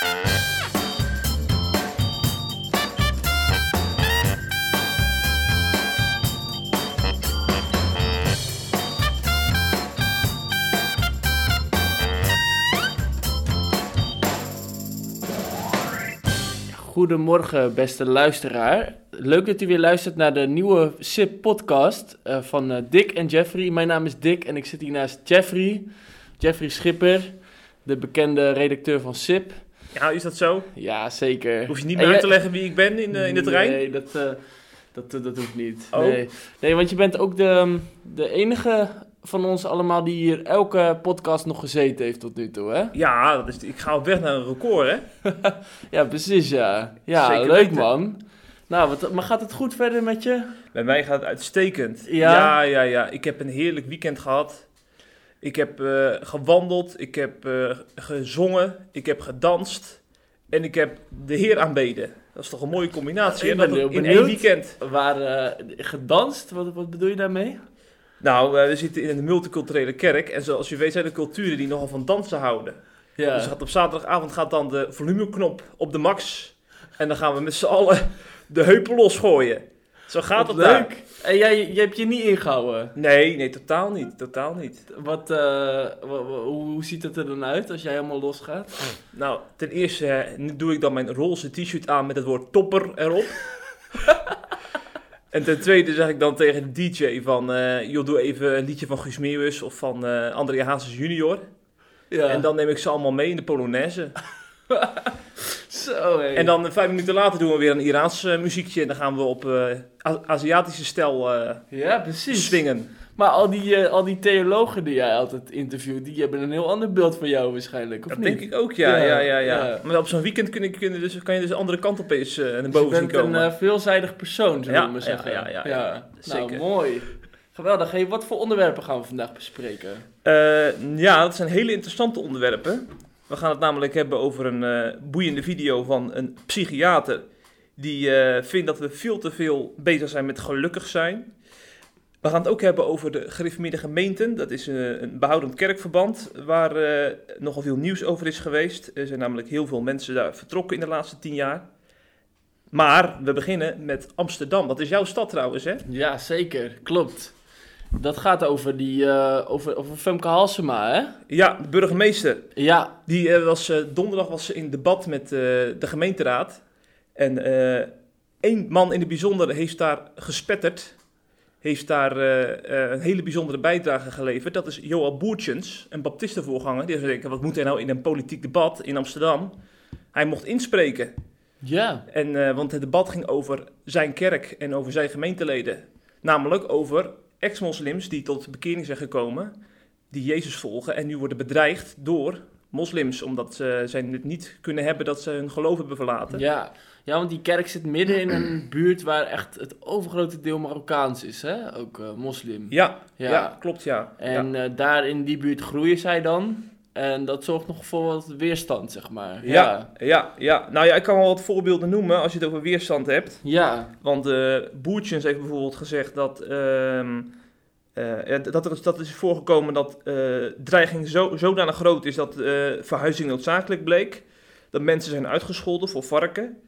Goedemorgen, beste luisteraar. Leuk dat u weer luistert naar de nieuwe SIP-podcast uh, van uh, Dick en Jeffrey. Mijn naam is Dick en ik zit hier naast Jeffrey. Jeffrey Schipper, de bekende redacteur van SIP. Ja, is dat zo? Ja, zeker. Hoef je niet meer uit te leggen wie ik ben in, uh, in de terrein? Nee, dat, dat, dat hoeft niet. Oh. Nee. nee, want je bent ook de, de enige van ons allemaal die hier elke podcast nog gezeten heeft tot nu toe, hè? Ja, dat is, ik ga op weg naar een record, hè? ja, precies, ja. Ja, Zeker leuk weten. man. Nou, wat, maar gaat het goed verder met je? Bij mij gaat het uitstekend. Ja? Ja, ja, ja. Ik heb een heerlijk weekend gehad. Ik heb uh, gewandeld, ik heb uh, gezongen, ik heb gedanst en ik heb de Heer aanbeden. Dat is toch een mooie combinatie, hè? in één weekend. Waar uh, gedanst, wat, wat bedoel je daarmee? Nou, we zitten in een multiculturele kerk. En zoals je weet zijn er culturen die nogal van dansen houden. Ja. Dus gaat op zaterdagavond gaat dan de volumeknop op de max. En dan gaan we met z'n allen de heupen losgooien. Zo gaat het leuk. Daar. En jij, jij hebt je niet ingehouden? Nee, nee, totaal niet. Totaal niet. Wat, uh, hoe, ziet het er dan uit als jij helemaal losgaat? Nou, ten eerste doe ik dan mijn roze t-shirt aan met het woord topper erop. En ten tweede zeg ik dan tegen de DJ van, uh, joh, doe even een liedje van Guus Meeuwis of van André Hazes junior. Ja. En dan neem ik ze allemaal mee in de Polonaise. Zo. En dan vijf minuten later doen we weer een Iraans uh, muziekje en dan gaan we op Aziatische stijl ja, precies. swingen. Maar al die, uh, al die theologen die jij altijd interviewt, die hebben een heel ander beeld van jou waarschijnlijk, of dat niet? denk ik ook, ja. ja, ja, ja, ja. Maar op zo'n weekend kun je, kun je dus, kan je dus de andere kant opeens uh, naar boven zien komen. Je bent een veelzijdig persoon, zullen we maar zeggen. Ja, ja, ja, Nou, zeker. mooi. Geweldig. Hey, wat voor onderwerpen gaan we vandaag bespreken? ja, dat zijn hele interessante onderwerpen. We gaan het namelijk hebben over een boeiende video van een psychiater... die vindt dat we veel te veel bezig zijn met gelukkig zijn... We gaan het ook hebben over de gereformeerde gemeenten. Dat is een, een behoudend kerkverband waar uh, nogal veel nieuws over is geweest. Er zijn namelijk heel veel mensen daar vertrokken in de laatste tien jaar. Maar we beginnen met Amsterdam. Dat is jouw stad trouwens, hè? Ja, zeker. Klopt. Dat gaat over, die, uh, over, over Femke Halsema, hè? Ja, de burgemeester. Ja. Die uh, was, donderdag was ze in debat met de gemeenteraad. En één man in het bijzonder heeft daar gespetterd heeft daar een hele bijzondere bijdrage geleverd. Dat is Johan Boertjens, een baptistenvoorganger. Die zei, wat moet hij nou in een politiek debat in Amsterdam? Hij mocht inspreken. Ja. En, want het debat ging over zijn kerk en over zijn gemeenteleden. Namelijk over ex-moslims die tot bekering zijn gekomen, die Jezus volgen en nu worden bedreigd door moslims, omdat ze, zij het niet kunnen hebben dat ze hun geloof hebben verlaten. Ja, ja, want die kerk zit midden in een buurt waar echt het overgrote deel Marokkaans is, hè? Ook uh, moslim. Ja, ja, klopt, ja. En ja. Uh, daar in die buurt groeien zij dan. En dat zorgt nog voor wat weerstand, zeg maar. Ja, ja, ja. ja. Nou ja, ik kan wel wat voorbeelden noemen als je het over weerstand hebt. Ja. Want uh, Boertjens heeft bijvoorbeeld gezegd dat... Uh, dat, er, dat is voorgekomen dat dreiging zo, zodanig groot is dat verhuizing noodzakelijk bleek. Dat mensen zijn uitgescholden voor varken.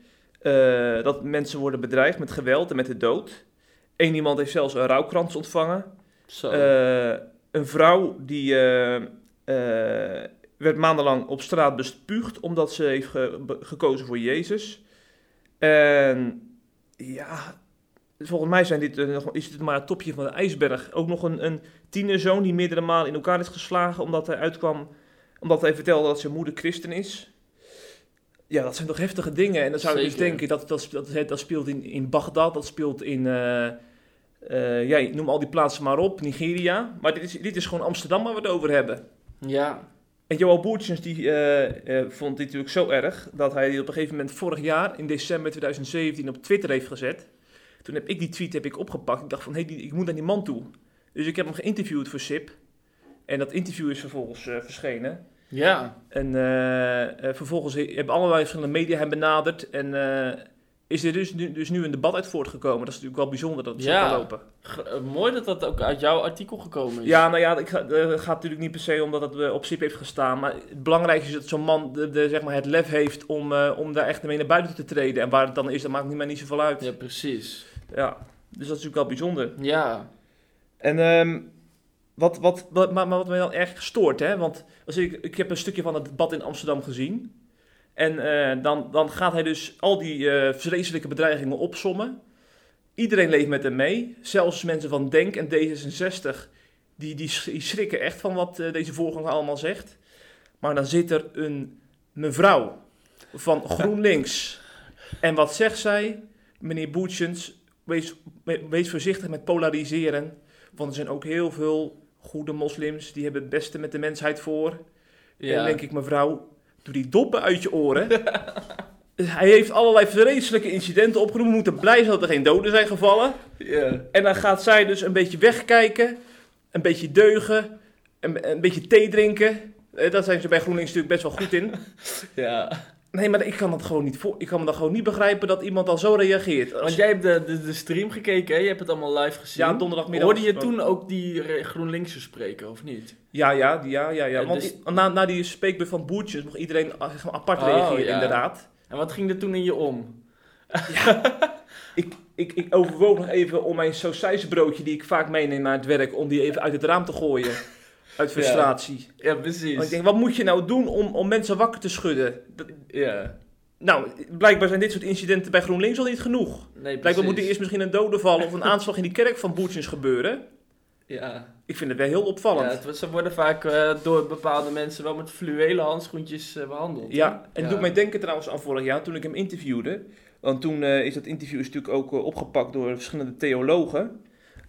Dat mensen worden bedreigd met geweld en met de dood. Eén iemand heeft zelfs een rouwkrans ontvangen. Uh, een vrouw die werd maandenlang op straat bespuugd omdat ze heeft ge gekozen voor Jezus. En ja, volgens mij zijn dit, is dit maar het topje van de ijsberg. Ook nog een, een tienerzoon die meerdere malen in elkaar is geslagen omdat hij uitkwam, omdat hij vertelde dat zijn moeder christen is. Ja, dat zijn toch heftige dingen. En dan zou je dus denken, dat, dat, dat, dat speelt in, in Bagdad, dat speelt in... Uh, uh, ja, noem al die plaatsen maar op, Nigeria. Maar dit is, dit is gewoon Amsterdam waar we het over hebben. Ja. En Johan Boertjens die, uh, vond dit natuurlijk zo erg... dat hij op een gegeven moment vorig jaar, in december 2017, op Twitter heeft gezet. Toen heb ik die tweet heb ik opgepakt. Ik dacht van, hé, hey, ik moet naar die man toe. Dus ik heb hem geïnterviewd voor SIP. En dat interview is vervolgens verschenen. Ja. En vervolgens hebben allerlei verschillende media hem benaderd. En is er dus nu, dus nu een debat uit voortgekomen. Dat is natuurlijk wel bijzonder dat het Ja. zo kan lopen. Eh, mooi dat dat ook uit jouw artikel gekomen is. Ja, nou ja, eh, het gaat natuurlijk niet per se omdat het eh, op SIP heeft gestaan. Maar het belangrijkste is dat zo'n man de, de, zeg maar het lef heeft om, om daar echt mee naar buiten te treden. En waar het dan is, dat maakt niet, maar niet zoveel uit. Ja, precies. Ja, dus dat is natuurlijk wel bijzonder. Ja. En ehm, wat, wat, wat, maar, maar wat mij dan erg stoort, hè, want als ik, ik heb een stukje van het debat in Amsterdam gezien. En eh, dan, dan gaat hij dus al die eh, vreselijke bedreigingen opsommen. Iedereen leeft met hem mee. Zelfs mensen van Denk en D66, die, die, sch- die schrikken echt van wat eh, deze voorganger allemaal zegt. Maar dan zit er een mevrouw van GroenLinks. En wat zegt zij? Meneer Boetjens, wees, we- wees voorzichtig met polariseren. Want er zijn ook heel veel goede moslims die hebben het beste met de mensheid voor. En Ja. dan denk ik, mevrouw, doe die doppen uit je oren. Hij heeft allerlei vreselijke incidenten opgenoemd. We moeten blij zijn dat er geen doden zijn gevallen. Ja. En dan gaat zij dus een beetje wegkijken, een beetje deugen, een, een beetje thee drinken. Eh, Daar zijn ze bij GroenLinks natuurlijk best wel goed in. ja. Nee, maar ik kan dat gewoon niet voor. Ik kan me dan gewoon niet begrijpen dat iemand al zo reageert. Als Want jij hebt de, de, de stream gekeken, hè? Je hebt het allemaal live gezien. Ja, donderdagmiddag. Hoorde je toen ook die GroenLinksers spreken, of niet? Ja, ja, die- ja, ja, ja. Ja, Want dus- na, na die spreekbeurt van Boertjes mocht iedereen ah, apart Oh, reageren, ja. inderdaad. En wat ging er toen in je om? Ik, ik, ik overwoog nog even om mijn sausijsbroodje, die ik vaak meeneem naar het werk, om die even uit het raam te gooien. Uit frustratie. Ja, precies. Want ik denk, wat moet je nou doen om, om mensen wakker te schudden? Dat- Ja. nou, blijkbaar zijn dit soort incidenten bij GroenLinks al niet genoeg. Nee, Blijkbaar precies. moet er eerst misschien een dode vallen of een aanslag in die kerk van Boertjes gebeuren. Ja. Ik vind het wel heel opvallend. ja het, ze worden vaak eh, door bepaalde mensen wel met fluwelen handschoentjes eh, behandeld. Ja, hè? en het Ja. doet mij denken trouwens aan vorig jaar toen ik hem interviewde. Want toen eh, is dat interview is natuurlijk ook opgepakt door verschillende theologen.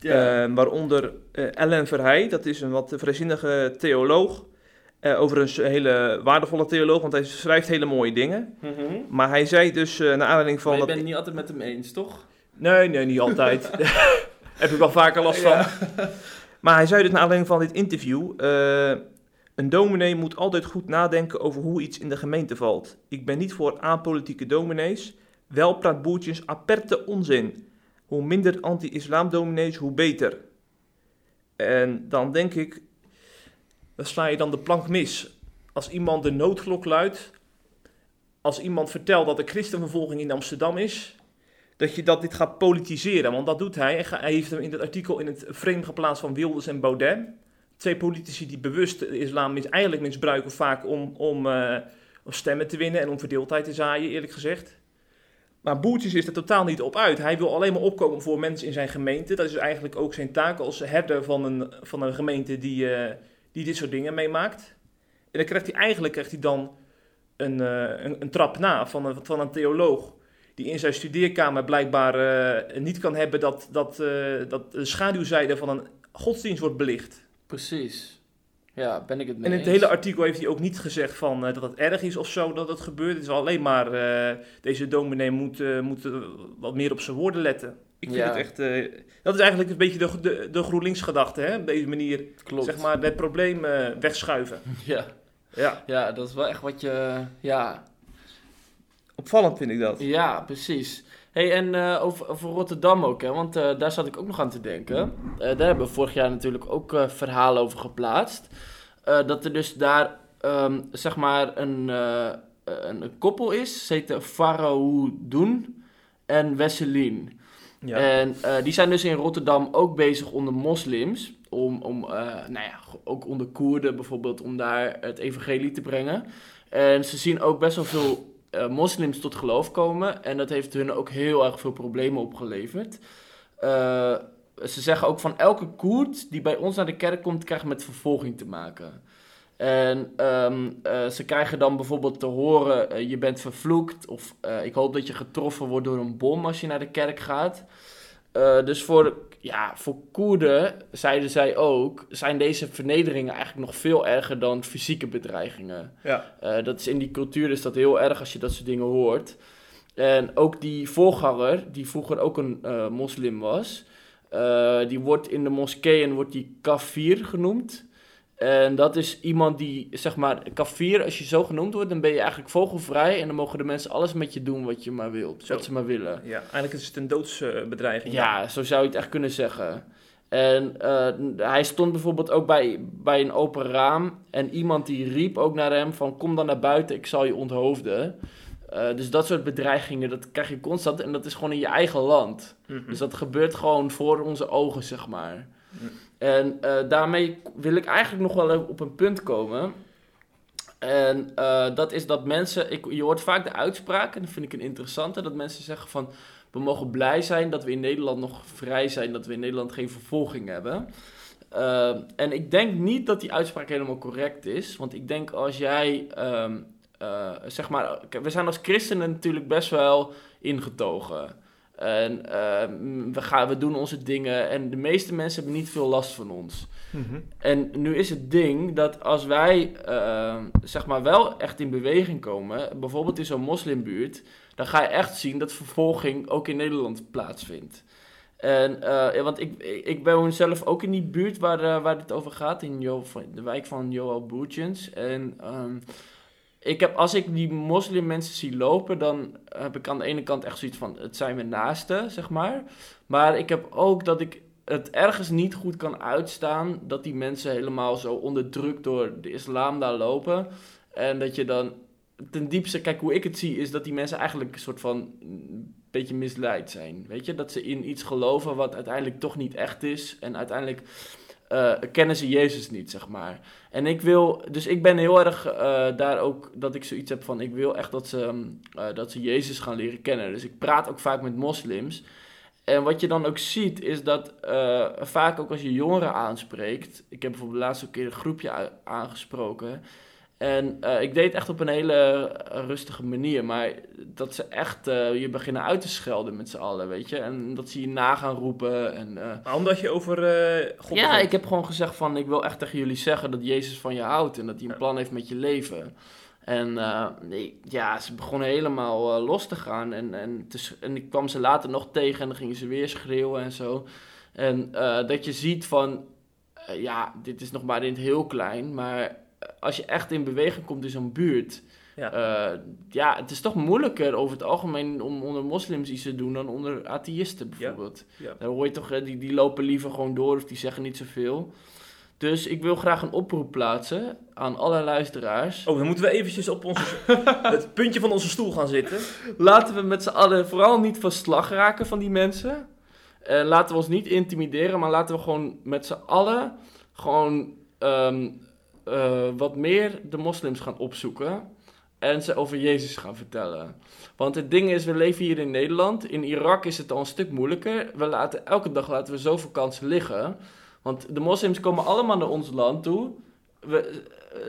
Ja. Eh, waaronder eh, Ellen Verheij, dat is een wat vrijzinnige theoloog. Eh, overigens een hele waardevolle theoloog, want hij schrijft hele mooie dingen. Mhm. Maar hij zei dus, eh naar aanleiding van Maar je dat... bent het niet altijd met hem eens, toch? Nee, nee, niet altijd. Heb ik wel vaker last van. Maar hij zei dus naar aanleiding van dit interview... een dominee moet altijd goed nadenken over hoe iets in de gemeente valt. Ik ben niet voor apolitieke dominees. Wel praat Boertjes aperte onzin. Hoe minder anti-islam dominees, hoe beter. En dan denk ik... Dan sla je dan de plank mis. Als iemand de noodklok luidt... Als iemand vertelt dat er christenvervolging in Amsterdam is dat je dat dit gaat politiseren. Want dat doet hij. Hij heeft hem in het artikel in het frame geplaatst van Wilders en Baudet. Twee politici die bewust de islam mis, eigenlijk misbruiken vaak om, om, eh, om stemmen te winnen en om verdeeldheid te zaaien, eerlijk gezegd. Maar Boertjes is er totaal niet op uit. Hij wil alleen maar opkomen voor mensen in zijn gemeente. Dat is eigenlijk ook zijn taak als herder van een, van een gemeente die, eh, die dit soort dingen meemaakt. En dan krijgt hij eigenlijk krijgt hij dan een, eh, een, trap na van een, van een theoloog die in zijn studeerkamer blijkbaar eh, niet kan hebben dat, dat, dat de schaduwzijde van een godsdienst wordt belicht. Precies. Ja, ben ik het mee En in het eens. hele artikel heeft hij ook niet gezegd van, eh, dat het erg is of zo dat het gebeurt. Het is alleen maar, eh, deze dominee moet, eh, moet wat meer op zijn woorden letten. Ik vind Ja. het echt, dat is eigenlijk een beetje de, de, de GroenLinks gedachte, hè? op deze manier, Klopt. zeg maar, het probleem wegschuiven. Ja. Ja, ja, dat is wel echt wat je... Ja, opvallend vind ik dat. Ja, precies. Hey, en eh, over, over Rotterdam ook, hè? want eh, daar zat ik ook nog aan te denken. Eh, daar hebben we vorig jaar natuurlijk ook verhalen over geplaatst. Dat er dus daar, ehm, zeg maar, een, een, een koppel is. Ze heten Farahoudun en Wesselin. Ja. En die zijn dus in Rotterdam ook bezig onder moslims. Om, om nou ja, ook onder Koerden bijvoorbeeld, om daar het evangelie te brengen. En ze zien ook best wel veel eh, moslims tot geloof komen. En dat heeft hun ook heel erg veel problemen opgeleverd. Eh, ze zeggen ook van elke Koerd die bij ons naar de kerk komt, krijgt met vervolging te maken. En ehm, eh, ze krijgen dan bijvoorbeeld te horen, je bent vervloekt. Of ik hoop dat je getroffen wordt door een bom als je naar de kerk gaat. Eh, dus voor, ja, voor Koerden, zeiden zij ook, zijn deze vernederingen eigenlijk nog veel erger dan fysieke bedreigingen. ja. Eh, dat is in die cultuur is dat heel erg als je dat soort dingen hoort. En ook die voorganger, die vroeger ook een eh, moslim was, die wordt in de moskeeën wordt die kafir genoemd. En dat is iemand die, zeg maar, kafir, als je zo genoemd wordt, dan ben je eigenlijk vogelvrij. En dan mogen de mensen alles met je doen wat je maar wilt, Zo. wat ze maar willen. Ja, eigenlijk is het een doodsbedreiging. Ja, zo zou je het echt kunnen zeggen. En eh, hij stond bijvoorbeeld ook bij, bij een open raam. En iemand die riep ook naar hem van kom dan naar buiten, ik zal je onthoofden. Eh, dus dat soort bedreigingen, dat krijg je constant. En dat is gewoon in je eigen land. Mhm. Dus dat gebeurt gewoon voor onze ogen, zeg maar. Mhm. En eh, daarmee wil ik eigenlijk nog wel op een punt komen. En eh, dat is dat mensen, ik, je hoort vaak de uitspraak, en dat vind ik een interessante, dat mensen zeggen van, we mogen blij zijn dat we in Nederland nog vrij zijn, dat we in Nederland geen vervolging hebben. Eh, en ik denk niet dat die uitspraak helemaal correct is, want ik denk als jij, ehm, eh, zeg maar, we zijn als christenen natuurlijk best wel ingetogen. En ehm, we, gaan, we doen onze dingen en de meeste mensen hebben niet veel last van ons. Mhm. En nu is het ding dat als wij eh, zeg maar wel echt in beweging komen, bijvoorbeeld in zo'n moslimbuurt, dan ga je echt zien dat vervolging ook in Nederland plaatsvindt. En, eh, ja, want ik, ik woon zelf ook in die buurt waar, eh, waar dit over gaat, in Jo- de wijk van Joel Boertjens. En ehm, ik heb, als ik die moslimmensen zie lopen, dan heb ik aan de ene kant echt zoiets van, het zijn mijn naasten, zeg maar. Maar ik heb ook dat ik het ergens niet goed kan uitstaan dat die mensen helemaal zo onderdrukt door de islam daar lopen. En dat je dan ten diepste, kijk hoe ik het zie, is dat die mensen eigenlijk een soort van een beetje misleid zijn. Weet je, dat ze in iets geloven wat uiteindelijk toch niet echt is. En uiteindelijk eh, kennen ze Jezus niet, zeg maar. En ik wil, dus ik ben heel erg eh, daar ook, dat ik zoiets heb van, ik wil echt dat ze, mm, eh, dat ze Jezus gaan leren kennen. Dus ik praat ook vaak met moslims. En wat je dan ook ziet, is dat vaak ook als je jongeren aanspreekt. Ik heb bijvoorbeeld de laatste keer een groepje aangesproken. En eh, ik deed het echt op een hele eh, rustige manier. Maar dat ze echt eh, je beginnen uit te schelden met z'n allen, weet je. En dat ze je na gaan roepen. En, omdat je over God ja, begint. ik heb gewoon gezegd van... Ik wil echt tegen jullie zeggen dat Jezus van je houdt. En dat hij een plan heeft met je leven. En nee, ja, ze begonnen helemaal los te gaan. En, en, te en ik kwam ze later nog tegen en dan gingen ze weer schreeuwen en zo. En dat je ziet van, ja, dit is nog maar in het heel klein. Maar als je echt in beweging komt in zo'n buurt... Ja. Ja. ja, het is toch moeilijker over het algemeen om onder moslims iets te doen dan onder atheïsten bijvoorbeeld. Ja. Daar hoor je toch, hè, die, die lopen liever gewoon door of die zeggen niet zoveel. Dus ik wil graag een oproep plaatsen aan alle luisteraars. Oh, dan moeten we eventjes op onze, het puntje van onze stoel gaan zitten. Laten we met z'n allen vooral niet van slag raken van die mensen. En laten we ons niet intimideren, maar laten we gewoon met z'n allen gewoon ehm, eh, wat meer de moslims gaan opzoeken. En ze over Jezus gaan vertellen. Want het ding is, we leven hier in Nederland. In Irak is het al een stuk moeilijker. We laten, elke dag laten we zoveel kansen liggen. Want de moslims komen allemaal naar ons land toe. We,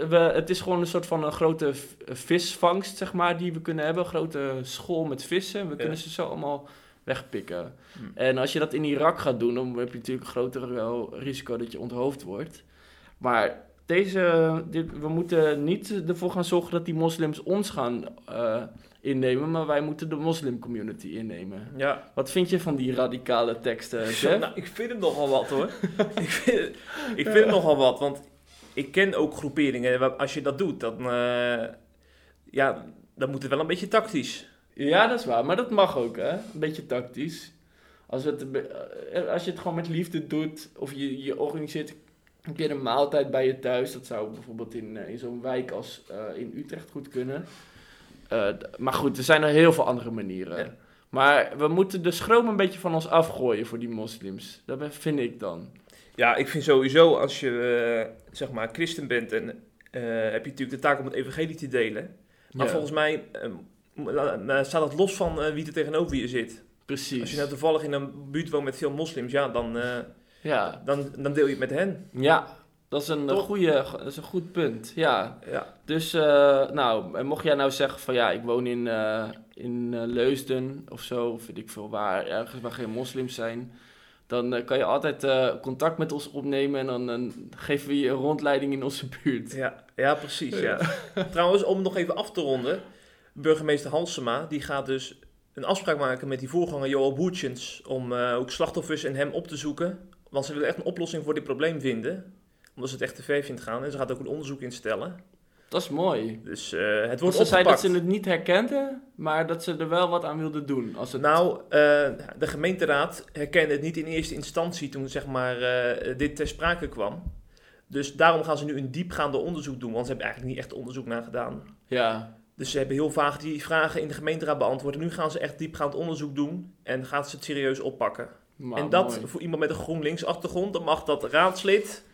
we, het is gewoon een soort van een grote visvangst, zeg maar, die we kunnen hebben. Een grote school met vissen. We kunnen ze zo allemaal wegpikken. Hm. En als je dat in Irak gaat doen, dan heb je natuurlijk een groter risico dat je onthoofd wordt. Maar deze, dit, we moeten niet ervoor gaan zorgen dat die moslims ons gaan eh, innemen, maar wij moeten de moslimcommunity innemen. Ja. Wat vind je van die radicale teksten, nou, ik vind het nogal wat hoor. ik, vind, ik vind het nogal wat, want ik ken ook groeperingen. Als je dat doet, dan, eh, ja, dan moet het wel een beetje tactisch. Ja, dat is waar. Maar dat mag ook, hè? Een beetje tactisch. Als, het, eh, als je het gewoon met liefde doet, of je, je organiseert een keer een maaltijd bij je thuis. Dat zou bijvoorbeeld in, eh, in zo'n wijk als eh, in Utrecht goed kunnen. Eh, maar goed, er zijn er heel veel andere manieren. Ja. Maar we moeten de schroom een beetje van ons afgooien voor die moslims. Dat vind ik dan. Ja, ik vind sowieso als je zeg maar christen bent en heb je natuurlijk de taak om het evangelie te delen. Maar Ja, volgens mij eh, la- staat dat los van wie er tegenover je zit. precies. Als je nou toevallig in een buurt woont met veel moslims, ja, dan, ja. dan, dan deel je het met hen. ja, dat is een, Toch? goede, dat is een goed punt. Ja. Ja, Dus, eh, nou, en mocht jij nou zeggen van ja, ik woon in, eh, in eh, Leusden of zo, of weet ik veel waar, ergens waar geen moslims zijn, dan kan je altijd contact met ons opnemen en dan eh, geven we je een rondleiding in onze buurt. ja, ja precies. Ja. Trouwens, om nog even af te ronden, burgemeester Halsema die gaat dus een afspraak maken met die voorganger Joel Boertjens om ook slachtoffers en hem op te zoeken. Want ze willen echt een oplossing voor dit probleem vinden. Omdat ze het echt te ver vindt gaan. En ze gaat ook een onderzoek instellen. Dat is mooi. Dus eh, het Want wordt ze zei dat opgepakt. ze het niet herkende, maar dat ze er wel wat aan wilde doen. Als het... Nou, eh, de gemeenteraad herkende het niet in eerste instantie toen zeg maar, eh, dit ter sprake kwam. Dus daarom gaan ze nu een diepgaande onderzoek doen, want ze hebben eigenlijk niet echt onderzoek naar gedaan. Ja, Dus ze hebben heel vaag die vragen in de gemeenteraad beantwoord. En nu gaan ze echt diepgaand onderzoek doen en gaan ze het serieus oppakken. Maar en dat mooi. voor iemand met een GroenLinks achtergrond, dan mag dat raadslid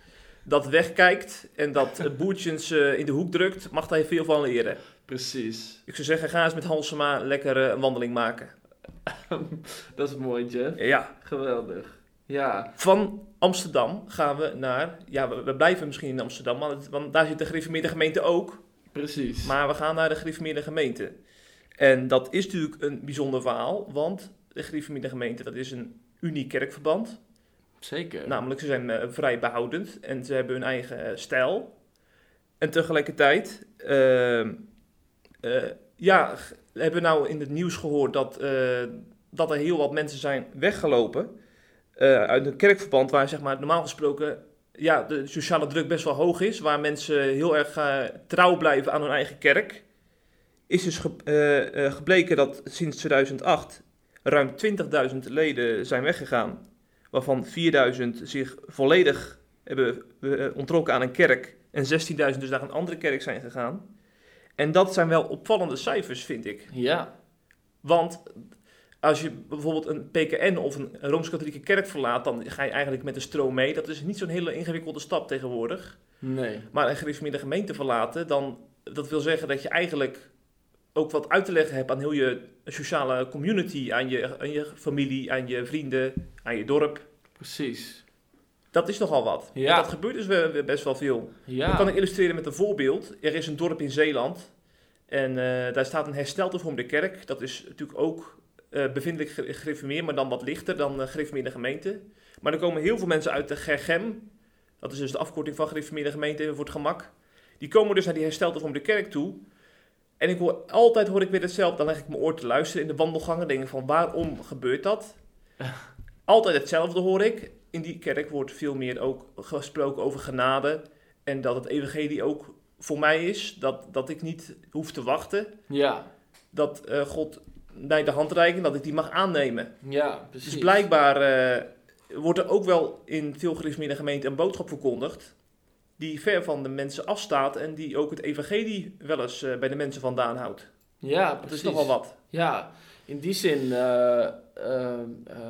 dat wegkijkt en dat boertjes eh, in de hoek drukt, mag daar veel van leren. Precies. Ik zou zeggen, ga eens met Halsema lekker eh, een wandeling maken. Dat is mooi, Jeff. Ja, Geweldig. Ja, van Amsterdam gaan we naar, ja, we, we blijven misschien in Amsterdam, want, het- want daar zit de gereformeerde gemeente ook. precies. Maar we gaan naar de gereformeerde gemeente. En dat is natuurlijk een bijzonder verhaal, want de gereformeerde gemeente, dat is een uniek kerkverband. Zeker. Namelijk, ze zijn eh, vrij behoudend en ze hebben hun eigen eh, stijl. En tegelijkertijd, ehm, eh, ja, we hebben nou in het nieuws gehoord dat, dat er heel wat mensen zijn weggelopen uit een kerkverband waar zeg maar normaal gesproken ja, de sociale druk best wel hoog is, waar mensen heel erg trouw blijven aan hun eigen kerk. Is dus ge- gebleken dat sinds 2008 ruim 20.000 leden zijn weggegaan waarvan 4000 zich volledig hebben eh, ontrokken aan een kerk en 16.000 dus naar een andere kerk zijn gegaan. En dat zijn wel opvallende cijfers, vind ik. Ja, Want als je bijvoorbeeld een PKN of een Rooms-Katholieke kerk verlaat, dan ga je eigenlijk met de stroom mee. Dat is niet zo'n hele ingewikkelde stap tegenwoordig. nee. Maar een gereformeerde gemeente verlaten, dan, dat wil zeggen dat je eigenlijk ook wat uit te leggen hebt aan heel je sociale community, aan je, aan je familie, aan je vrienden, aan je dorp. Precies. Dat is nogal wat. Ja. Dat gebeurt dus weer, best wel veel. Ja. Dat kan ik illustreren met een voorbeeld. Er is een dorp in Zeeland. En eh, daar staat een hersteltevormde kerk. Dat is natuurlijk ook eh bevindelijk ge- gereformeerd, maar dan wat lichter dan de gereformeerde gemeente. Maar er komen heel veel mensen uit de Gergem. Dat is dus de afkorting van gereformeerde gemeente voor het gemak. Die komen dus naar die hersteltevormde kerk toe. En ik hoor, altijd hoor ik weer hetzelfde. Dan leg ik mijn oor te luisteren in de wandelgangen. Denk ik van waarom gebeurt dat? Altijd hetzelfde hoor ik. In die kerk wordt veel meer ook gesproken over genade. En dat het evangelie ook voor mij is. Dat, dat ik niet hoef te wachten. Ja. Dat eh, God mij de hand reikt en dat ik die mag aannemen. Ja, precies. Dus blijkbaar eh, wordt er ook wel in veel gemeenten een boodschap verkondigd. Die ver van de mensen afstaat en die ook het evangelie wel eens eh, bij de mensen vandaan houdt. Ja, Dat precies. is nogal wat. Ja, in die zin, eh, eh,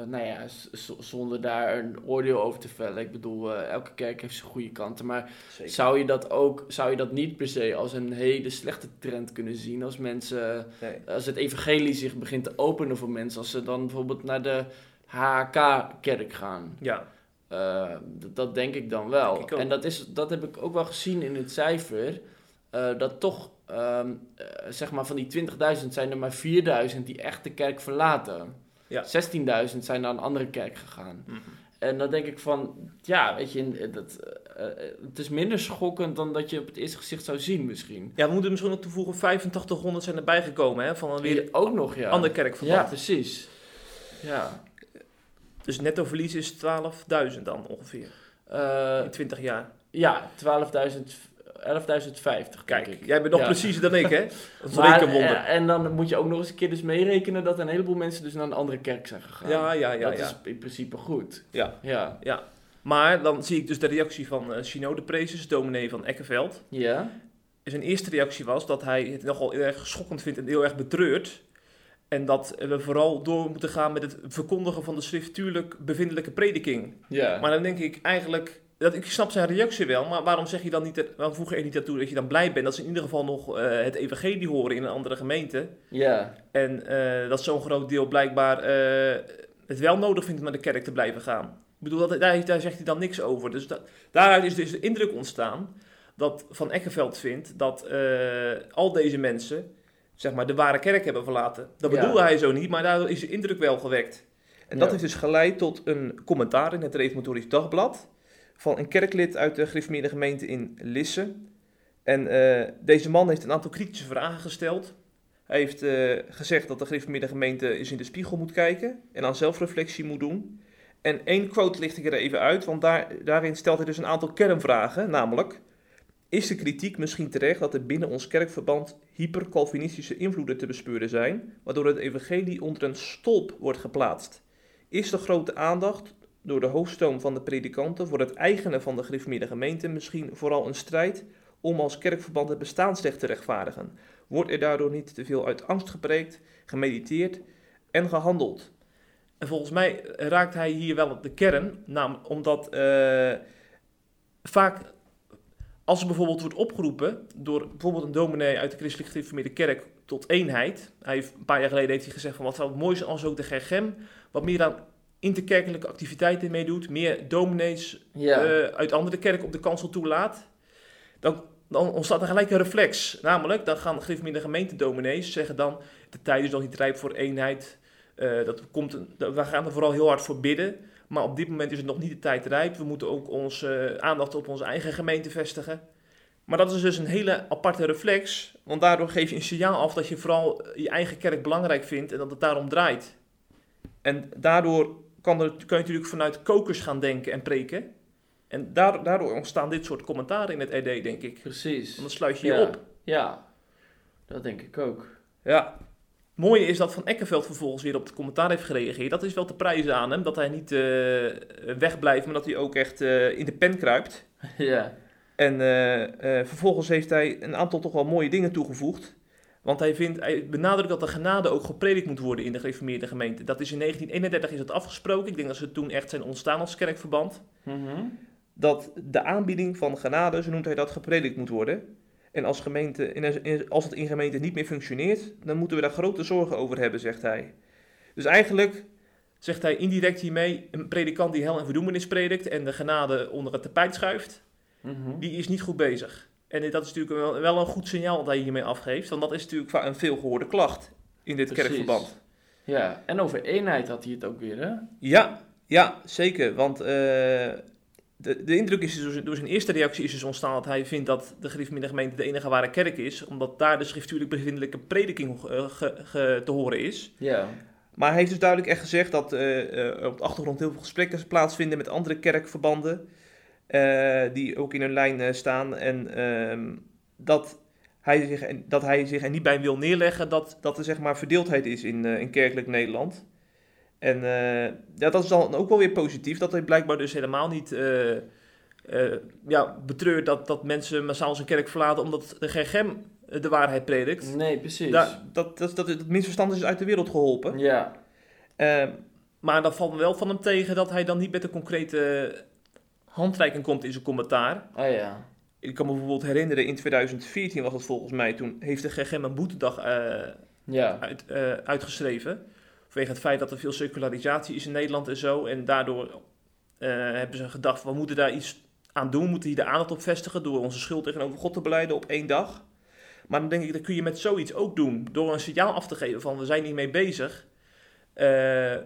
nou ja, zonder daar een oordeel over te vellen. Ik bedoel, elke kerk heeft zijn goede kanten. Maar zou je dat ook, zou je dat niet per se als een hele slechte trend kunnen zien? Als mensen, Nee. als het evangelie zich begint te openen voor mensen. Als ze dan bijvoorbeeld naar de HK-kerk gaan. Ja, Eh, dat, dat denk ik dan wel. Ik en dat, is, dat heb ik ook wel gezien in het cijfer. eh, dat toch, ehm, eh, zeg maar, van die 20.000 zijn er maar 4.000 die echt de kerk verlaten. Ja. 16.000 zijn naar een andere kerk gegaan. Mhm. En dan denk ik van, ja, weet je, dat, het is minder schokkend dan dat je op het eerste gezicht zou zien misschien. ja we moeten misschien nog toevoegen, 8500 zijn erbij gekomen hè, van weer ook nog, ja. ander ja, kerkverband. precies. Ja. Dus netto verlies is 12.000 dan ongeveer, Eh, in 20 jaar. ja, 12.000, 11.050 denk Kijk, ik. jij bent nog Ja. preciezer dan ik hè? Dat is een Maar, rekenwonder. eh, en dan moet je ook nog eens een keer dus meerekenen dat een heleboel mensen dus naar een andere kerk zijn gegaan. Ja, ja, ja. dat ja. is in principe goed. Ja. Ja. Ja, maar dan zie ik dus de reactie van uh, Synode Prezes, dominee van Ekkerveld. Ja? Zijn eerste reactie was dat hij het nogal heel erg schokkend vindt en heel erg betreurt. En dat we vooral door moeten gaan met het verkondigen van de schriftuurlijk bevindelijke prediking. Ja. Maar dan denk ik eigenlijk, dat, ik snap zijn reactie wel, maar waarom zeg je dan niet, waarom voeg je er niet naartoe dat je dan blij bent dat ze in ieder geval nog eh, het evangelie horen in een andere gemeente. ja. En eh, dat zo'n groot deel blijkbaar eh, het wel nodig vindt om naar de kerk te blijven gaan. Ik bedoel, dat, daar, daar zegt hij dan niks over. Dus da- daaruit is dus de indruk ontstaan dat Van Eckenveld vindt dat al deze mensen zeg maar, de ware kerk hebben verlaten. Dat Ja. bedoelde hij zo niet, maar daardoor is de indruk wel gewekt. En dat Ja. heeft dus geleid tot een commentaar in het Reformatorisch Dagblad van een kerklid uit de gereformeerde gemeente in Lisse. En eh, deze man heeft een aantal kritische vragen gesteld. Hij heeft eh, gezegd dat de gereformeerde gemeente eens in de spiegel moet kijken en aan zelfreflectie moet doen. En één quote licht ik er even uit, want daar, daarin stelt hij dus een aantal kernvragen, namelijk... Is de kritiek misschien terecht dat er binnen ons kerkverband hyper-Calvinistische invloeden te bespeuren zijn, waardoor het evangelie onder een stolp wordt geplaatst? Is de grote aandacht door de hoofdstoom van de predikanten voor het eigenen van de gereformeerde gemeente misschien vooral een strijd om als kerkverband het bestaansrecht te rechtvaardigen? Wordt er daardoor niet te veel uit angst gepreekt, gemediteerd en gehandeld? En volgens mij raakt hij hier wel op de kern, namelijk omdat uh, vaak als er bijvoorbeeld wordt opgeroepen door bijvoorbeeld een dominee uit de christelijk gereformeerde kerk tot eenheid. Hij heeft, een paar jaar geleden heeft hij gezegd van wat zou het mooi zijn als ook de GGM wat meer aan interkerkelijke activiteiten meedoet. Meer dominees Ja. eh, uit andere kerken op de kansel toelaat. Dan, dan ontstaat er gelijk een reflex. Namelijk, dan gaan gereformeerde gemeentedominees zeggen dan... de tijd is nog niet rijp voor eenheid. Eh, dat komt, we gaan er vooral heel hard voor bidden. Maar op dit moment is het nog niet de tijd rijp. We moeten ook onze eh, aandacht op onze eigen gemeente vestigen. Maar dat is dus een hele aparte reflex. Want daardoor geef je een signaal af dat je vooral je eigen kerk belangrijk vindt en dat het daarom draait. En daardoor kan, er, kan je natuurlijk vanuit kokers gaan denken en preken. En daar- daardoor ontstaan dit soort commentaren in het RD, denk ik. Precies. Want dan sluit je je Ja. op. Ja, dat denk ik ook. Ja. Mooie is dat Van Eckenveld vervolgens weer op het commentaar heeft gereageerd. Dat is wel te prijzen aan hem, dat hij niet eh, wegblijft, maar dat hij ook echt eh, in de pen kruipt. ja. En eh, vervolgens heeft hij een aantal toch wel mooie dingen toegevoegd. Want hij, vindt, hij benadrukt dat de genade ook gepredikt moet worden in de gereformeerde gemeente. Dat is in 1931 is dat afgesproken. Ik denk dat ze toen echt zijn ontstaan als kerkverband. Mhm. Dat de aanbieding van genade, zo noemt hij dat, gepredikt moet worden. En als, gemeente, als het in gemeente niet meer functioneert, dan moeten we daar grote zorgen over hebben, zegt hij. Dus eigenlijk zegt hij indirect hiermee, een predikant die hel en verdoemenis predikt en de genade onder het tapijt schuift, Mhm. die is niet goed bezig. En dat is natuurlijk wel, een goed signaal dat hij hiermee afgeeft, want dat is natuurlijk een veelgehoorde klacht in dit Precies. kerkverband. Ja, en over eenheid had hij het ook weer, hè? Ja, ja, zeker. Want eh, de, de indruk is dus, door zijn eerste reactie is dus ontstaan dat hij vindt dat de gereformeerde gemeente de enige ware kerk is, omdat daar de schriftuurlijk bevindelijke prediking eh, ge- ge- te horen is. Ja. Maar hij heeft dus duidelijk echt gezegd dat eh, op de achtergrond heel veel gesprekken plaatsvinden met andere kerkverbanden. die ook in hun lijn staan. En ehm, dat, hij zich, en- dat hij zich er niet bij wil neerleggen dat, dat er zeg maar verdeeldheid is in, in kerkelijk Nederland. En eh, ja, dat is dan ook wel weer positief. Dat hij blijkbaar dus helemaal niet eh, ja, betreurt dat, dat mensen massaal zijn kerk verlaten omdat de GGM de waarheid predikt. Nee, precies. Da- dat, dat, dat, het misverstand is uit de wereld geholpen. Ja. Maar dan valt me wel van hem tegen dat hij dan niet met een concrete handreiking komt in zijn commentaar. Oh ja. Ik kan me bijvoorbeeld herinneren, in 2014 was het volgens mij, toen heeft de GGM een boetedag Ja. uit, uitgeschreven. Vanwege het feit dat er veel secularisatie is in Nederland en zo. En daardoor eh, hebben ze gedacht, we moeten daar iets aan doen. We moeten hier de aandacht op vestigen door onze schuld tegenover God te beleiden op één dag. Maar dan denk ik, dat kun je met zoiets ook doen. Door een signaal af te geven van, we zijn hiermee bezig. Eh,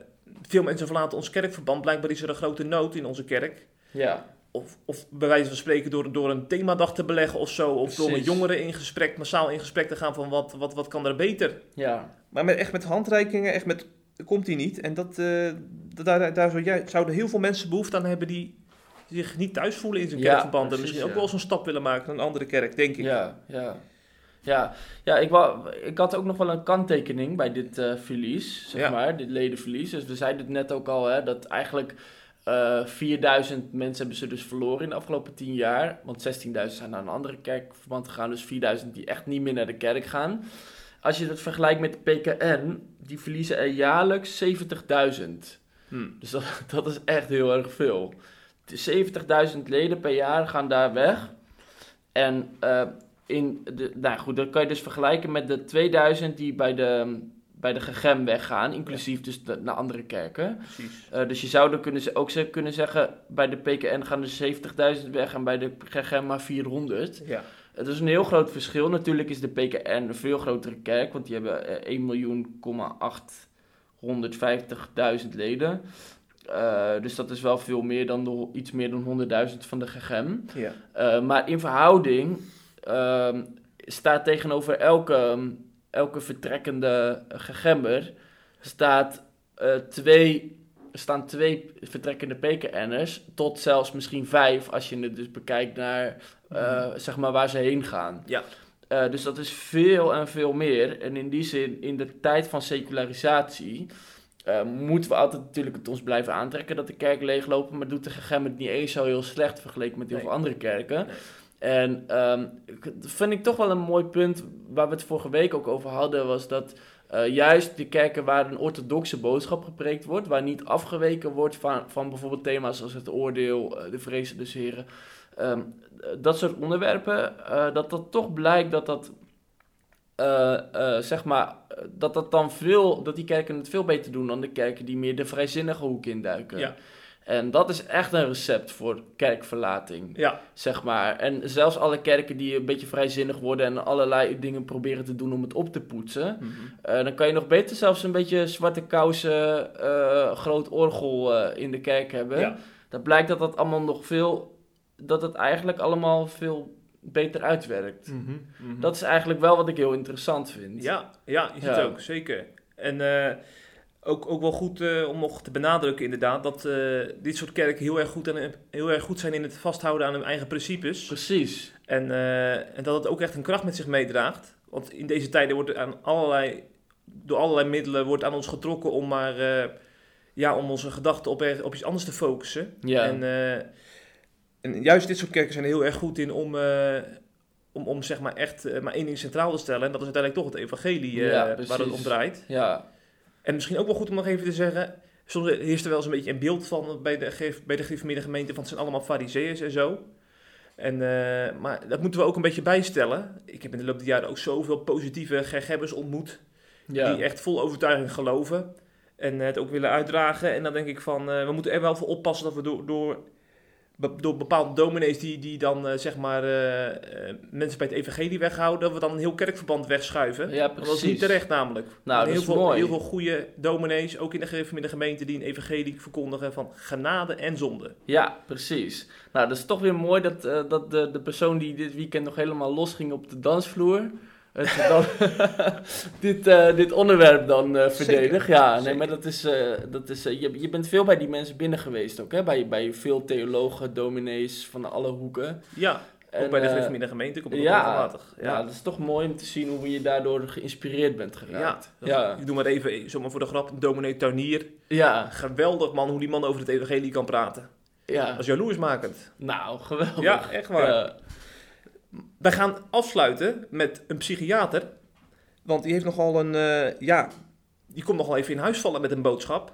veel mensen verlaten ons kerkverband. Blijkbaar is er een grote nood in onze kerk. Ja. Of, of bij wijze van spreken door, door een themadag te beleggen of zo. Of door met jongeren in gesprek, massaal in gesprek te gaan van wat, wat, wat kan er beter. Ja. Maar met, echt met handreikingen, echt met, komt hij niet. En dat, eh, dat- daar, daar zou jij- zouden heel veel mensen behoefte aan hebben die zich niet thuis voelen in zijn Ja, kerkverband. En misschien ook wel een stap willen maken naar een andere kerk, denk ik. Ja, ja. Ja, ja ik, wou, ik had ook nog wel een kanttekening bij dit eh, verlies, zeg Ja. maar, dit ledenverlies. Dus we zeiden het net ook al, hè, dat eigenlijk eh 4000 mensen hebben ze dus verloren in de afgelopen 10 jaar. Want 16.000 zijn naar een andere kerkverband gegaan, dus 4000 die echt niet meer naar de kerk gaan. Als je dat vergelijkt met de PKN, die verliezen er jaarlijks 70.000. Hm. Dus dat, dat is echt heel erg veel. De 70.000 leden per jaar gaan daar weg. En eh, in de, nou goed, dat kan je dus vergelijken met de 2000 die bij de, bij de GGM weggaan, inclusief dus de, naar andere kerken. Precies. Eh, dus je zou dan kunnen, ze- ook ze- kunnen zeggen, bij de PKN gaan er 70.000 weg en bij de GGM maar 400. Ja. Het is een heel groot verschil. Natuurlijk is de PKN een veel grotere kerk, want die hebben eh, 1 miljoen, 850.000 leden. Eh, dus dat is wel veel meer dan de, iets meer dan 100.000 van de GGM. Ja. Eh, maar in verhouding ehm, staat tegenover elke, elke vertrekkende GGM'er staat eh, twee staan twee vertrekkende PKN'ers tot zelfs misschien vijf als je het dus bekijkt naar uh, zeg maar waar ze heen gaan. Ja. Uh, dus dat is veel en veel meer. En in die zin, in de tijd van secularisatie, uh, moeten we altijd natuurlijk het ons blijven aantrekken dat de kerk leeglopen, maar doet de gegeven niet eens zo heel slecht vergeleken met heel veel andere kerken. Nee. En dat vind ik toch wel een mooi punt waar we het vorige week ook over hadden, was dat uh, juist de kerken waar een orthodoxe boodschap gepreekt wordt, waar niet afgeweken wordt van, van bijvoorbeeld thema's als het oordeel, uh, de vrezen des heren, um, dat soort onderwerpen, uh, dat dat toch blijkt dat dat, zeg maar, dat dat dan veel, dat die kerken het veel beter doen dan de kerken die meer de vrijzinnige hoek induiken. Ja. En dat is echt een recept voor kerkverlating, Ja. zeg maar. En zelfs alle kerken die een beetje vrijzinnig worden en allerlei dingen proberen te doen om het op te poetsen, Mhm. uh, dan kan je nog beter zelfs een beetje zwarte kousen, uh, groot orgel uh, in de kerk hebben. Ja. Dat blijkt dat dat allemaal nog veel, dat het eigenlijk allemaal veel beter uitwerkt. Mhm. Mhm. Dat is eigenlijk wel wat ik heel interessant vind. Ja, ja, het Ja. ook, zeker. En eh, ook, ook wel goed eh, om nog te benadrukken inderdaad, dat eh, dit soort kerken heel erg, goed en, heel erg goed zijn in het vasthouden aan hun eigen principes. Precies. En, eh, en dat het ook echt een kracht met zich meedraagt. Want in deze tijden wordt er aan allerlei, door allerlei middelen wordt aan ons getrokken om maar ja, om onze gedachten op, er- op iets anders te focussen. Ja. En, en juist dit soort kerken zijn er heel erg goed in om, om, om zeg maar echt maar één ding centraal te stellen. En dat is uiteindelijk toch het evangelie waar het om draait. Ja. En misschien ook wel goed om nog even te zeggen. Soms heerst er wel eens een beetje een beeld van bij de, bij de gereformeerde gemeente van het zijn allemaal fariseeërs en zo. En, eh, maar dat moeten we ook een beetje bijstellen. Ik heb in de loop der jaren ook zoveel positieve gergebbers ontmoet. Ja. Die echt vol overtuiging geloven. En het ook willen uitdragen. En dan denk ik van, eh, we moeten er wel voor oppassen dat we door, door, be- door bepaalde dominees die, die dan eh, zeg maar eh, eh, mensen bij het evangelie weghouden, dat we dan een heel kerkverband wegschuiven. Ja, Want Dat is niet precies. terecht namelijk. Nou, dat heel is veel, mooi. Heel veel goede dominees, ook in de gereformeerde gemeente, die een evangelie verkondigen van genade en zonde. Ja, precies. Nou, dat is toch weer mooi dat, dat de, de persoon die dit weekend nog helemaal los ging op de dansvloer. Het dan, dit, eh, dit onderwerp dan eh verdedigt. Ja, nee, Zeker. maar dat is. eh, dat is je, je bent veel bij die mensen binnen geweest ook, hè? Bij, bij veel theologen, dominees van alle hoeken. Ja, En, ook bij de gereformeerde gemeente komt het ja, regelmatig. Ja. dat is toch mooi om te zien hoe je daardoor geïnspireerd bent geraakt. Ja, ja. ik doe maar even, zomaar voor de grap, dominee Tuinier. ja, Geweldig man, hoe die man over het evangelie kan praten. ja. Dat is jaloersmakend. Nou, geweldig. Ja, echt waar. Ja. Wij gaan afsluiten met een psychiater. Want die heeft nogal een, eh, ja, die komt nogal even in huis vallen met een boodschap.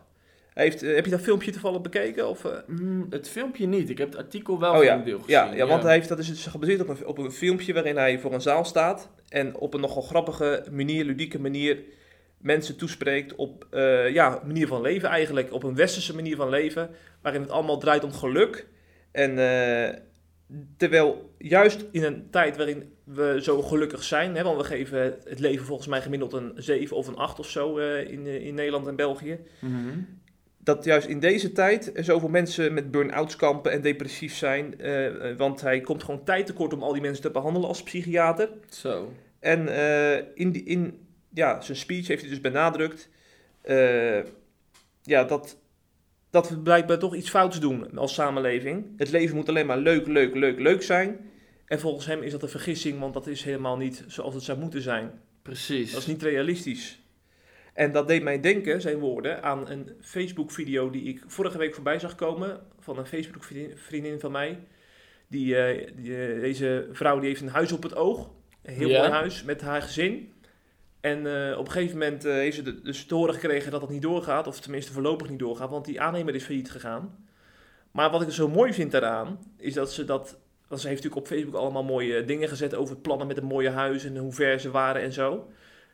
Heeft, eh, heb je dat filmpje toevallig bekeken? Of, eh? Mm, het filmpje niet. Ik heb het artikel wel Oh ja, een deel gezien. ja, ja, want hij heeft, dat is dus gebaseerd op een, op een filmpje waarin hij voor een zaal staat en op een nogal grappige manier, ludieke manier, mensen toespreekt op ja, manier van leven eigenlijk, op een westerse manier van leven, waarin het allemaal draait om geluk. En eh, terwijl juist in een tijd waarin we zo gelukkig zijn, hè, want we geven het leven volgens mij gemiddeld een 7 of een 8 of zo eh, in, eh, in Nederland en België, Mhm. dat juist in deze tijd er zoveel mensen met burn-outs kampen en depressief zijn. eh, want hij komt gewoon tijd tekort om al die mensen te behandelen als psychiater. Zo. En in, die, in ja, zijn speech heeft hij dus benadrukt ja, dat, dat we blijkbaar toch iets fouts doen als samenleving. Het leven moet alleen maar leuk, leuk, leuk, leuk zijn. En volgens hem is dat een vergissing, want dat is helemaal niet zoals het zou moeten zijn. Precies. Dat is niet realistisch. En dat deed mij denken, zijn woorden, aan een Facebook-video die ik vorige week voorbij zag komen. Van een Facebook-vriendin van mij. Die, eh, die, eh, deze vrouw die heeft een huis op het oog. Een heel Ja. mooi huis met haar gezin. En eh, op een gegeven moment eh, heeft ze de- dus te horen gekregen dat dat niet doorgaat. Of tenminste voorlopig niet doorgaat, want die aannemer is failliet gegaan. Maar wat ik zo mooi vind daaraan, is dat ze dat... Want ze heeft natuurlijk op Facebook allemaal mooie dingen gezet over plannen met een mooie huis en hoe ver ze waren en zo.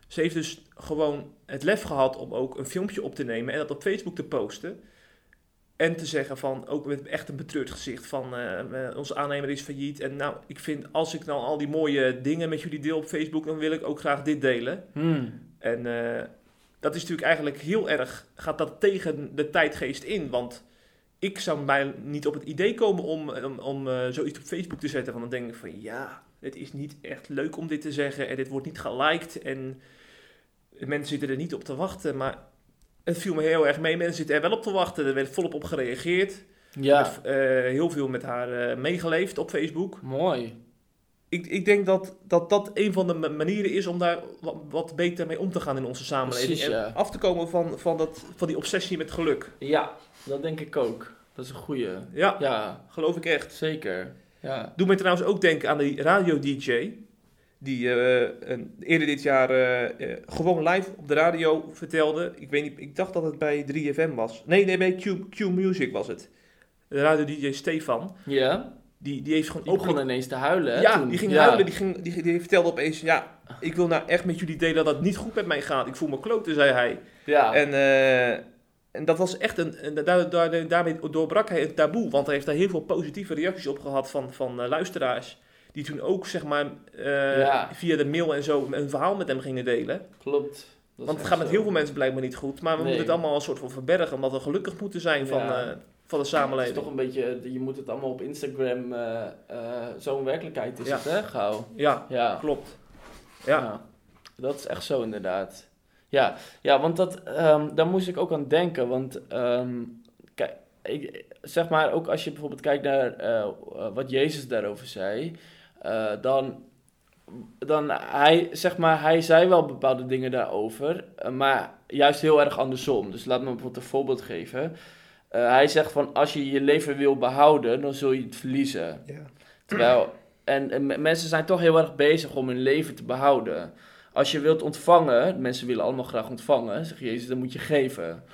Ze heeft dus gewoon het lef gehad om ook een filmpje op te nemen en dat op Facebook te posten. En te zeggen van, ook met echt een betreurd gezicht van, eh, eh, onze aannemer is failliet. En nou, ik vind, als ik nou al die mooie dingen met jullie deel op Facebook, dan wil ik ook graag dit delen. Hmm. En eh, dat is natuurlijk eigenlijk heel erg, gaat dat tegen de tijdgeest in. Want ik zou mij niet op het idee komen om, om, om zoiets op Facebook te zetten. Want dan denk ik van ja, het is niet echt leuk om dit te zeggen en dit wordt niet geliked en mensen zitten er niet op te wachten. Maar het viel me heel erg mee. Mensen zitten er wel op te wachten. Er werd volop op gereageerd. Ja, eh, heel veel met haar eh, meegeleefd op Facebook. mooi. Ik, ik denk dat, dat dat een van de ma- manieren is om daar wat, wat beter mee om te gaan in onze samenleving. Precies, en af te komen van, van, dat, van die obsessie met geluk. Ja, dat denk ik ook. Dat is een goeie. Ja, Ja, geloof ik echt. zeker. Ja. Doe mij trouwens ook denken aan die radio-dj. Die eh, een- eerder dit jaar eh, eh, gewoon live op de radio vertelde. Ik weet niet, ik dacht dat het bij 3FM was. Nee, nee, bij Q, Q Music was het. De radio-dj Stefan. Ja, Die, die heeft gewoon die begon ineens te huilen. hè, Ja, toen. die ging Ja. huilen. Die, ging, die, die vertelde opeens: Ja, ik wil nou echt met jullie delen dat het niet goed met mij gaat. Ik voel me kloten, zei hij. Ja, En, eh, en dat was echt een. En daar, daar, daarmee doorbrak hij het taboe. Want hij heeft daar heel veel positieve reacties op gehad van, van luisteraars. Die toen ook, zeg maar, eh, Ja. via de mail en zo een verhaal met hem gingen delen. klopt. Dat Want het gaat met heel veel mensen blijkbaar niet goed. Maar we Nee. moeten het allemaal een soort van verbergen. Omdat we gelukkig moeten zijn van, Ja. eh, van de Het is samenleving. toch een beetje, je moet het allemaal op Instagram, eh, eh, zo'n werkelijkheid is Ja. het hè, gauw. Ja, Ja. klopt. Ja. Dat is echt zo inderdaad. Ja, ja want dat, ehm, daar moest ik ook aan denken. Want ehm, kijk, ik, zeg maar ook als je bijvoorbeeld kijkt naar eh, eh, wat Jezus daarover zei, eh, dan, dan hij, zeg maar, hij zei wel bepaalde dingen daarover, eh, maar juist heel erg andersom. Dus laat me bijvoorbeeld een voorbeeld geven. Eh, hij zegt van als je je leven wil behouden, dan zul je het verliezen. Terwijl, en, en me- mensen zijn toch heel erg bezig om hun leven te behouden. Als je wilt ontvangen, mensen willen allemaal graag ontvangen, zegt Jezus, dan moet je geven.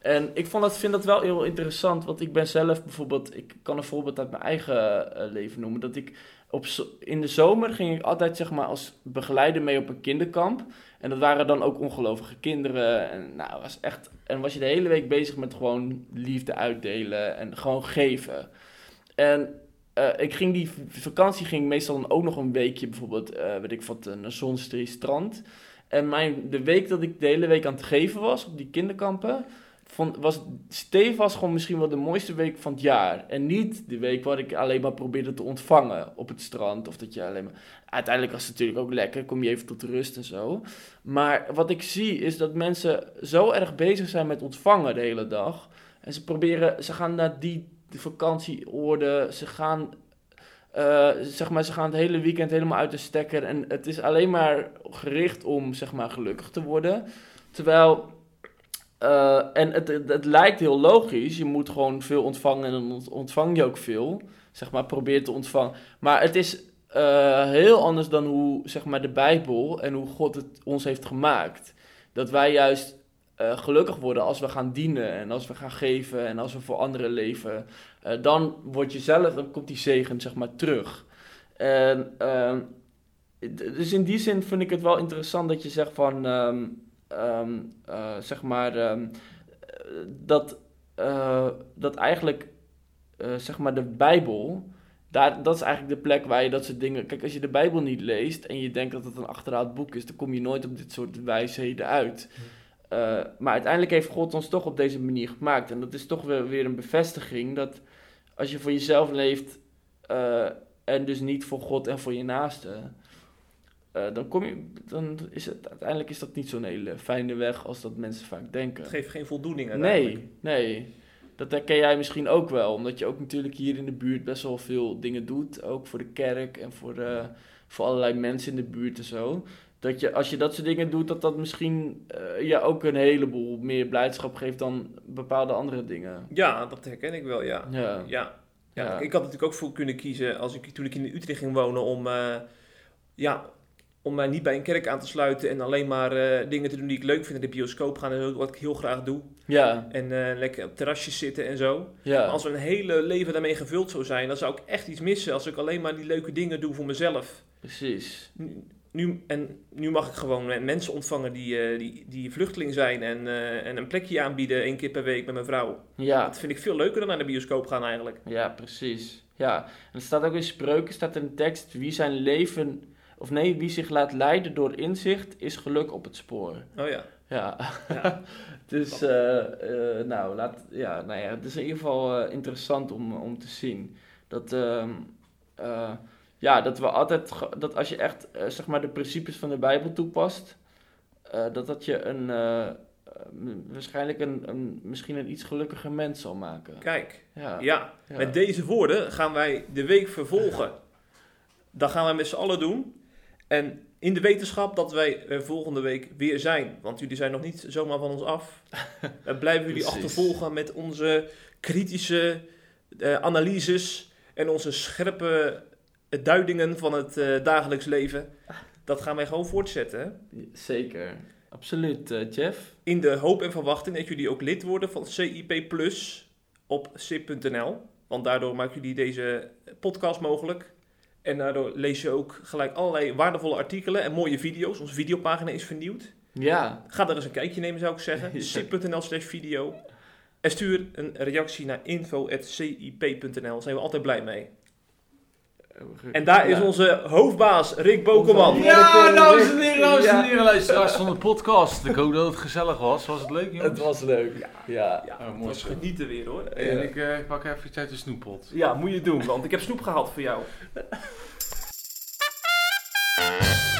En ik vond dat, vind dat wel heel interessant, want ik ben zelf bijvoorbeeld, ik kan een voorbeeld uit mijn eigen leven noemen, dat ik op, in de zomer ging ik altijd zeg maar als begeleider mee op een kinderkamp. En dat waren dan ook ongelovige kinderen. En, nou, was echt, en was je de hele week bezig met gewoon liefde uitdelen en gewoon geven. En eh, ik ging die vakantie ging meestal dan ook nog een weekje bijvoorbeeld, eh weet ik wat, naar Zonstree strand. En mijn, de week dat ik de hele week aan het geven was op die kinderkampen, vond, was gewoon misschien wel de mooiste week van het jaar. En niet de week waar ik alleen maar probeerde te ontvangen op het strand. Of dat je alleen maar... Uiteindelijk was het natuurlijk ook lekker, kom je even tot rust en zo. Maar wat ik zie is dat mensen zo erg bezig zijn met ontvangen de hele dag. En ze proberen, ze gaan naar die vakantieoorden, ze gaan... eh, zeg maar, ze gaan het hele weekend helemaal uit de stekker. En het is alleen maar gericht om, zeg maar, gelukkig te worden. Terwijl eh, en het, het, lijkt heel logisch. Je moet gewoon veel ontvangen en dan ont- ontvang je ook veel. Zeg maar, probeer te ontvangen. Maar het is eh, heel anders dan hoe zeg maar, de Bijbel en hoe God het ons heeft gemaakt. Dat wij juist eh, gelukkig worden als we gaan dienen en als we gaan geven en als we voor anderen leven. Dan word je zelf, dan komt die zegen zeg maar terug. En, ehm, dus in die zin vind ik het wel interessant dat je zegt van, ehm, ehm, eh, zeg maar, ehm, eh, dat, eh, dat eigenlijk, eh, zeg maar, de Bijbel, daar, dat is eigenlijk de plek waar je dat soort dingen... Kijk, als je de Bijbel niet leest en je denkt dat het een achterhaald boek is, dan kom je nooit op dit soort wijsheden uit. Maar uiteindelijk heeft God ons toch op deze manier gemaakt. En dat is toch weer, weer een bevestiging dat als je voor jezelf leeft en dus niet voor God en voor je naaste, eh, dan, kom je, dan is het uiteindelijk is dat niet zo'n hele fijne weg als dat mensen vaak denken. Het geeft geen voldoening uiteindelijk. Nee, nee. Dat herken jij misschien ook wel, omdat je ook natuurlijk hier in de buurt best wel veel dingen doet. Ook voor de kerk en voor, eh, voor allerlei mensen in de buurt en zo. Dat je, als je dat soort dingen doet, dat dat misschien eh je ook een heleboel meer blijdschap geeft dan bepaalde andere dingen. Ja, dat herken ik wel, ja. Ja. Ja. Ja, Ja. Ik had natuurlijk ook voor kunnen kiezen als ik, toen ik in Utrecht ging wonen om, ja, om mij niet bij een kerk aan te sluiten en alleen maar eh, dingen te doen die ik leuk vind. Naar de bioscoop gaan en wat ik heel graag doe. Ja, En eh, lekker op terrasjes zitten en zo. ja. Maar als mijn hele leven daarmee gevuld zou zijn, dan zou ik echt iets missen als ik alleen maar die leuke dingen doe voor mezelf. precies. Nu, nu- en nu mag ik gewoon mensen ontvangen die, eh, die, die vluchteling zijn en, en een plekje aanbieden één keer per week met mijn vrouw. Ja, Dat vind ik veel leuker dan naar de bioscoop gaan eigenlijk. ja, precies. Ja, en er staat ook in spreuken, staat er een tekst, wie zijn leven, of nee, wie zich laat leiden door inzicht, is geluk op het spoor. Oh ja. Ja, Ja. dus eh, eh, nou, laat, ja, nou ja, het is in ieder geval eh, interessant om, om te zien. Dat, ehm, eh, ja, dat we altijd, dat als je echt, zeg maar, de principes van de Bijbel toepast, dat dat je een, waarschijnlijk een, een, misschien een iets gelukkiger mens zal maken. Kijk, Ja. ja, Ja. met deze woorden gaan wij de week vervolgen. Dat gaan wij met z'n allen doen. En in de wetenschap dat wij er volgende week weer zijn. Want jullie zijn nog niet zomaar van ons af. We blijven jullie achtervolgen met onze kritische eh, analyses en onze scherpe eh, duidingen van het eh, dagelijks leven. Dat gaan wij gewoon voortzetten. hè? Zeker. Absoluut, eh, Jeff. In de hoop en verwachting dat jullie ook lid worden van CIP Plus op cip.nl. Want daardoor maken jullie deze podcast mogelijk. En daardoor lees je ook gelijk allerlei waardevolle artikelen en mooie video's. Onze videopagina is vernieuwd. Ja, Ga daar eens een kijkje nemen, zou ik zeggen. Cip.nl slash video. En stuur een reactie naar info.cip.nl. Daar zijn we altijd blij mee. En daar is Ja. onze hoofdbaas Rick Bokelman. Onze- Ja, dames en heren, dames en Ja. heren, luisteraars van de podcast. Ik hoop dat het gezellig was. Was het leuk, jongens? Het was leuk. Ja. Ja, Oh, het mooi was zo. genieten weer hoor. En ik eh, pak even iets uit de snoeppot. Ja, moet je doen, want ik heb snoep gehaald voor jou.